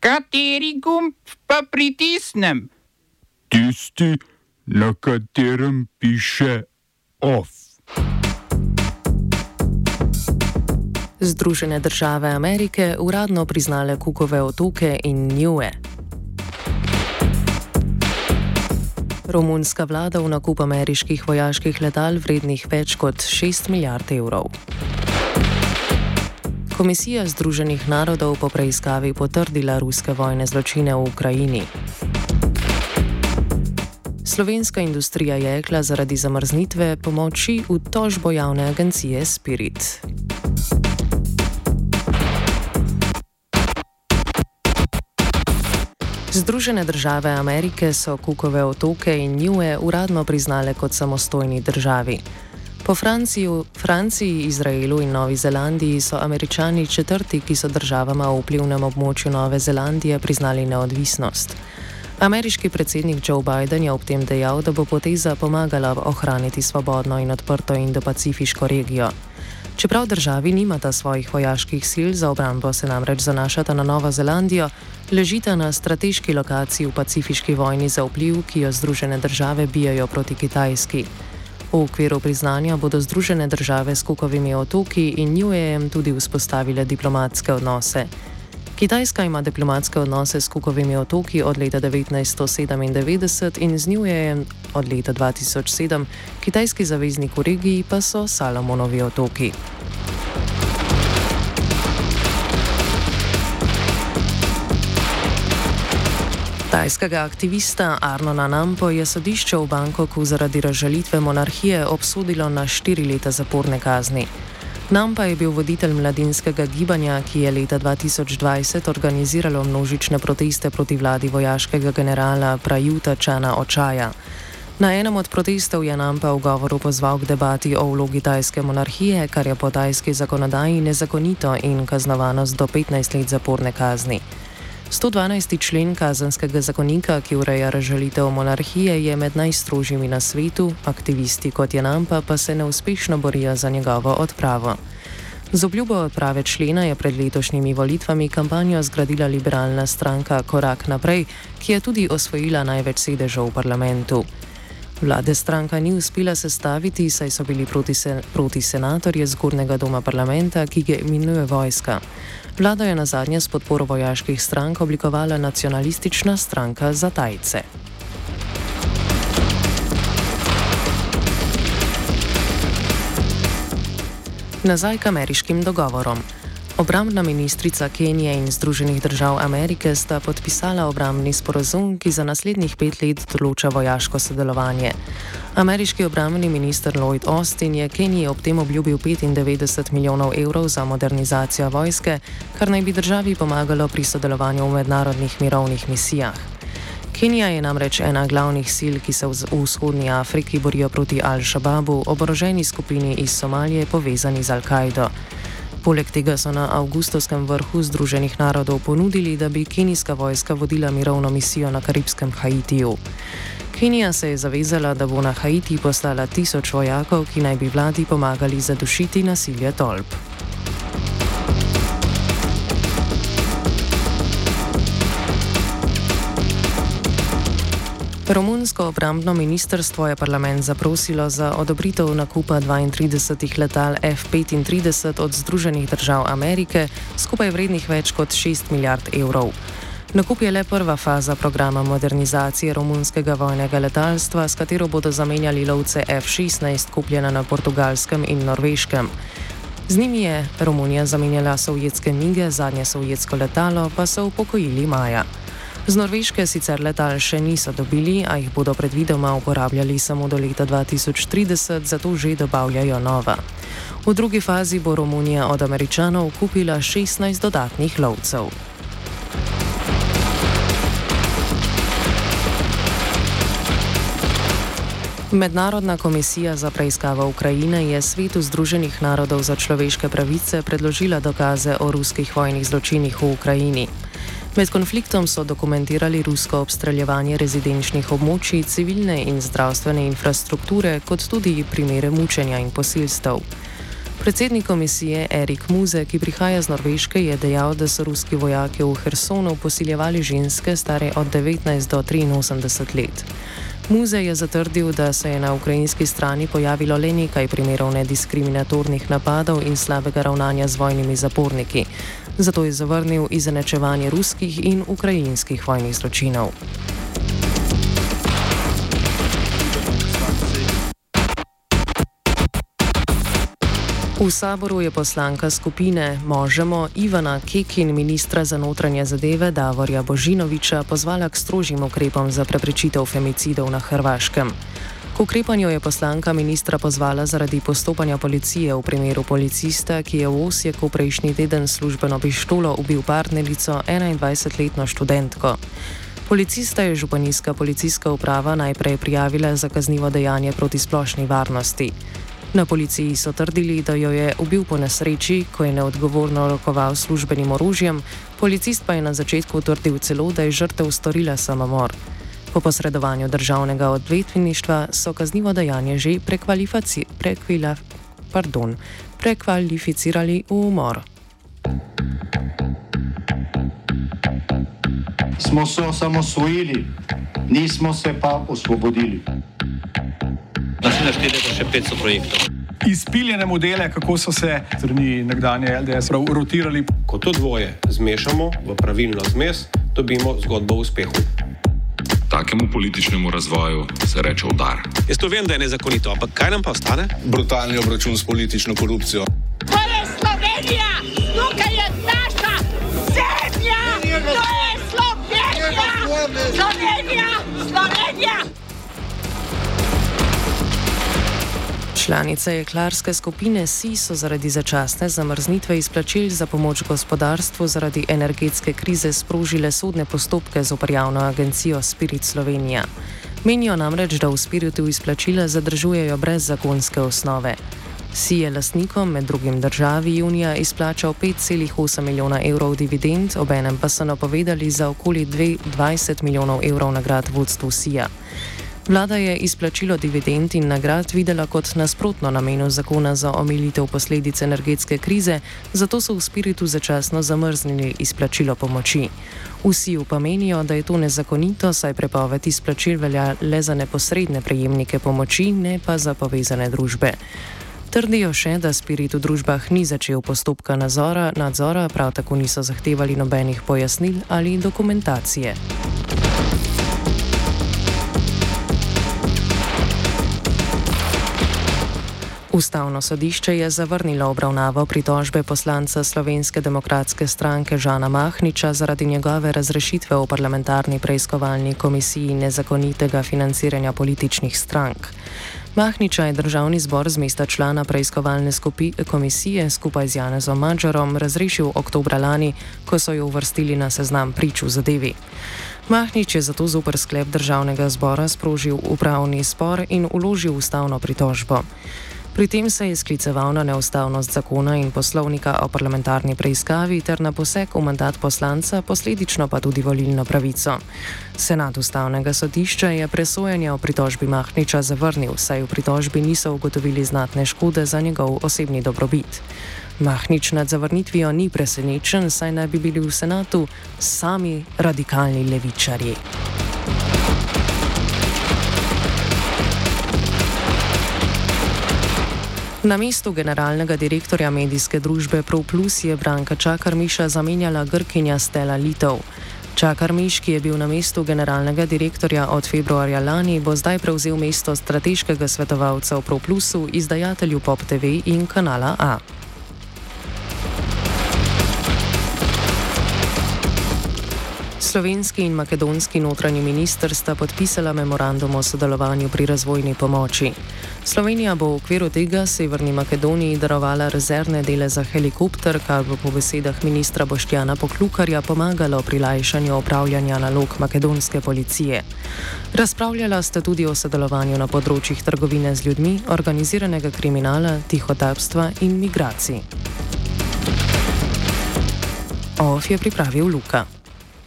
Kateri gumb pa pritisnem? Tisti, na katerem piše OF. Združene države Amerike uradno priznale Kukove otoke in Njue. Romunska vlada v nakup ameriških vojaških letal vrednih več kot 6 milijard evrov. Komisija Združenih narodov po preiskavi potrdila ruske vojne zločine v Ukrajini. Slovenska industrija jekla zaradi zamrznitve pomoči v tožbo javne agencije Spirit. Združene države Amerike so Kukove otoke in Njue uradno priznale kot samostojni državi. Po Franciju, Franciji, Izraelu in Novi Zelandiji so američani četrti, ki so državama v vplivnem območju Nove Zelandije priznali neodvisnost. Ameriški predsednik Joe Biden je ob tem dejal, da bo poteza pomagala ohraniti svobodno in odprto Indo-Pacifiško regijo. Čeprav državi nimata svojih vojaških sil za obrambo, se namreč zanašata na Novo Zelandijo, ležita na strateški lokaciji v pacifiški vojni za vpliv, ki jo Združene države bijajo proti Kitajski. V okviru priznanja bodo Združene države s Kukovimi otoki in Njujejem tudi vzpostavile diplomatske odnose. Kitajska ima diplomatske odnose s Kukovimi otoki od leta 1997 in z Njujejem od leta 2007, kitajski zaveznik v regiji pa so Salomonovi otoki. Tajskega aktivista Arnona Nampo je sodišče v Bangkoku zaradi razžalitve monarhije obsodilo na štiri leta zaporne kazni. Nampa je bil voditelj mladinskega gibanja, ki je leta 2020 organiziralo množične proteste proti vladi vojaškega generala Prajuta Čana Očaja. Na enem od protestov je Nampa v govoru pozval k debati o vlogi tajske monarhije, kar je po tajski zakonodaji nezakonito in kaznovano z do 15 let zaporne kazni. 112. člen kazanskega zakonika, ki ureja razžalitev monarhije, je med najstrožjimi na svetu, aktivisti kot je Nampa pa se neuspešno borijo za njegovo odpravo. Z obljubo odprave člena je pred letošnjimi volitvami kampanjo zgradila liberalna stranka Korak naprej, ki je tudi osvojila največ sedežev v parlamentu. Vlade stranka ni uspela sestaviti, saj so bili proti, sen proti senatorje zgornjega doma parlamenta, ki ga imenuje vojska. Vlada je na zadnje s podporo vojaških strank oblikovala nacionalistična stranka za Tajce. Nazaj k ameriškim dogovorom. Obrambna ministrica Kenije in Združenih držav Amerike sta podpisala obrambni sporozum, ki za naslednjih pet let določa vojaško sodelovanje. Ameriški obrambni minister Lloyd Austin je Keniji ob tem obljubil 95 milijonov evrov za modernizacijo vojske, kar naj bi državi pomagalo pri sodelovanju v mednarodnih mirovnih misijah. Kenija je namreč ena glavnih sil, ki se v vzhodnji Afriki borijo proti Al-Shababu, oboroženi skupini iz Somalije povezani z Al-Kaido. Poleg tega so na avgustovskem vrhu Združenih narodov ponudili, da bi kenijska vojska vodila mirovno misijo na karibskem Haitiju. Kenija se je zavezala, da bo na Haiti poslala tisoč vojakov, ki naj bi vladi pomagali zadušiti nasilje tolp. Romunsko obrambno ministrstvo je parlament zaprosilo za odobritev nakupa 32 letal F-35 od Združenih držav Amerike, skupaj vrednih več kot 6 milijard evrov. Nakup je le prva faza programa modernizacije romunskega vojnega letalstva, s katero bodo zamenjali lovce F-16, kupljena na portugalskem in norveškem. Z njimi je Romunija zamenjala sovjetske mige, zadnje sovjetsko letalo pa so upokojili maja. Z Norveške sicer letal še niso dobili, a jih bodo predvidoma uporabljali samo do leta 2030, zato že dobavljajo nova. V drugi fazi bo Romunija od američanov kupila 16 dodatnih lovcev. Mednarodna komisija za preiskavo Ukrajine je svetu Združenih narodov za človeške pravice predložila dokaze o ruskih vojnih zločinih v Ukrajini. Med konfliktom so dokumentirali rusko obstreljevanje rezidenčnih območij, civilne in zdravstvene infrastrukture, kot tudi primere mučenja in posilstev. Predsednik komisije Erik Muze, ki prihaja z Norveške, je dejal, da so ruski vojaki v Hersonu posiljevali ženske stare od 19 do 83 let. Muze je zatrdil, da se je na ukrajinski strani pojavilo le nekaj primerov nediskriminatornih napadov in slabega ravnanja z vojnimi zaporniki. Zato je zavrnil izenačevanje ruskih in ukrajinskih vojnih zločinov. V saboru je poslanka skupine Možemo Ivana Kekin ministra za notranje zadeve Davorja Božinoviča pozvala k strožjim ukrepom za preprečitev femicidov na Hrvaškem. K ukrepanju je poslanka ministra pozvala zaradi postopanja policije v primeru policista, ki je v Osijeku prejšnji teden službeno pištolo ubil partnerico 21-letno študentko. Policista je županijska policijska uprava najprej prijavila za kaznivo dejanje proti splošni varnosti. Na policiji so trdili, da jo je ubil po nesreči, ko je neodgovorno rokoval službenim orožjem, policist pa je na začetku trdil celo, da je žrtev storila samomor. Po posredovanju državnega odvetništva so kaznivo dejanje že pardon, prekvalificirali v umor. Smo se osamosvojili, nismo se pa osvobodili. Naslednje število je še 500 projektov. Izpiljene modele, kako so se strani nekdanje LDS rotirali. Ko to dvoje zmešamo v pravilno zmes, dobimo zgodbo o uspehu. Takemu političnemu razvoju se reče udar. Jaz to vem, da je nezakonito, ampak kaj nam pa ostane? Brutalni obračun s politično korupcijo. To je Slovenija, tukaj je Članice jeklarske skupine SI so zaradi začasne zamrznitve izplačil za pomoč gospodarstvu zaradi energetske krize sprožile sodne postopke z upravno agencijo Spirit Slovenija. Menijo namreč, da v Spiritu izplačila zadržujejo brez zakonske osnove. SI je lastnikom med drugim državi junija izplačal 5,8 milijona evrov dividend, obenem pa so napovedali za okoli 20 milijonov evrov nagrad vodstvu SI-ja. Vlada je izplačilo dividend in nagrad videla kot nasprotno namenu zakona za omilitev posledic energetske krize, zato so v spiritu začasno zamrznili izplačilo pomoči. Vsi pa menijo, da je to nezakonito, saj prepoved izplačil velja le za neposredne prejemnike pomoči, ne pa za povezane družbe. Trdijo še, da spirit v družbah ni začel postopka nadzora, nadzora prav tako niso zahtevali nobenih pojasnil ali dokumentacije. Ustavno sodišče je zavrnilo obravnavo pritožbe poslanca Slovenske demokratske stranke Žana Mahniča zaradi njegove razrešitve v parlamentarni preiskovalni komisiji nezakonitega financiranja političnih strank. Mahniča je državni zbor z mesta člana preiskovalne komisije skupaj z Janezom Mađarom razrešil oktobra lani, ko so jo uvrstili na seznam prič v zadevi. Mahnič je zato zoper sklep državnega zbora sprožil upravni spor in uložil ustavno pritožbo. Pri tem se je skliceval na neustavnost zakona in poslovnika o parlamentarni preiskavi ter na poseg v mandat poslanca, posledično pa tudi volilno pravico. Senat ustavnega sodišča je presojanje o pritožbi Mahniča zavrnil, saj v pritožbi niso ugotovili znatne škode za njegov osebni dobrobit. Mahnič nad zavrnitvijo ni presenečen, saj naj bi bili v senatu sami radikalni levičarji. Na mestu generalnega direktorja medijske družbe ProPlus je Branka Čakarmiša zamenjala Grkinja Stela Litov. Čakarmiš, ki je bil na mestu generalnega direktorja od februarja lani, bo zdaj prevzel mesto strateškega svetovalca v ProPlusu, izdajatelju Pop TV in kanala A. Slovenski in makedonski notranji minister sta podpisala memorandum o sodelovanju pri razvojni pomoči. Slovenija bo v okviru tega Severni Makedoniji darovala rezervne dele za helikopter, kar bo po besedah ministra Boštjana Poklukarja pomagalo pri lajšanju upravljanja nalog makedonske policije. Razpravljala sta tudi o sodelovanju na področjih trgovine z ljudmi, organiziranega kriminala, tihotapstva in migracij. OF je pripravil Luka.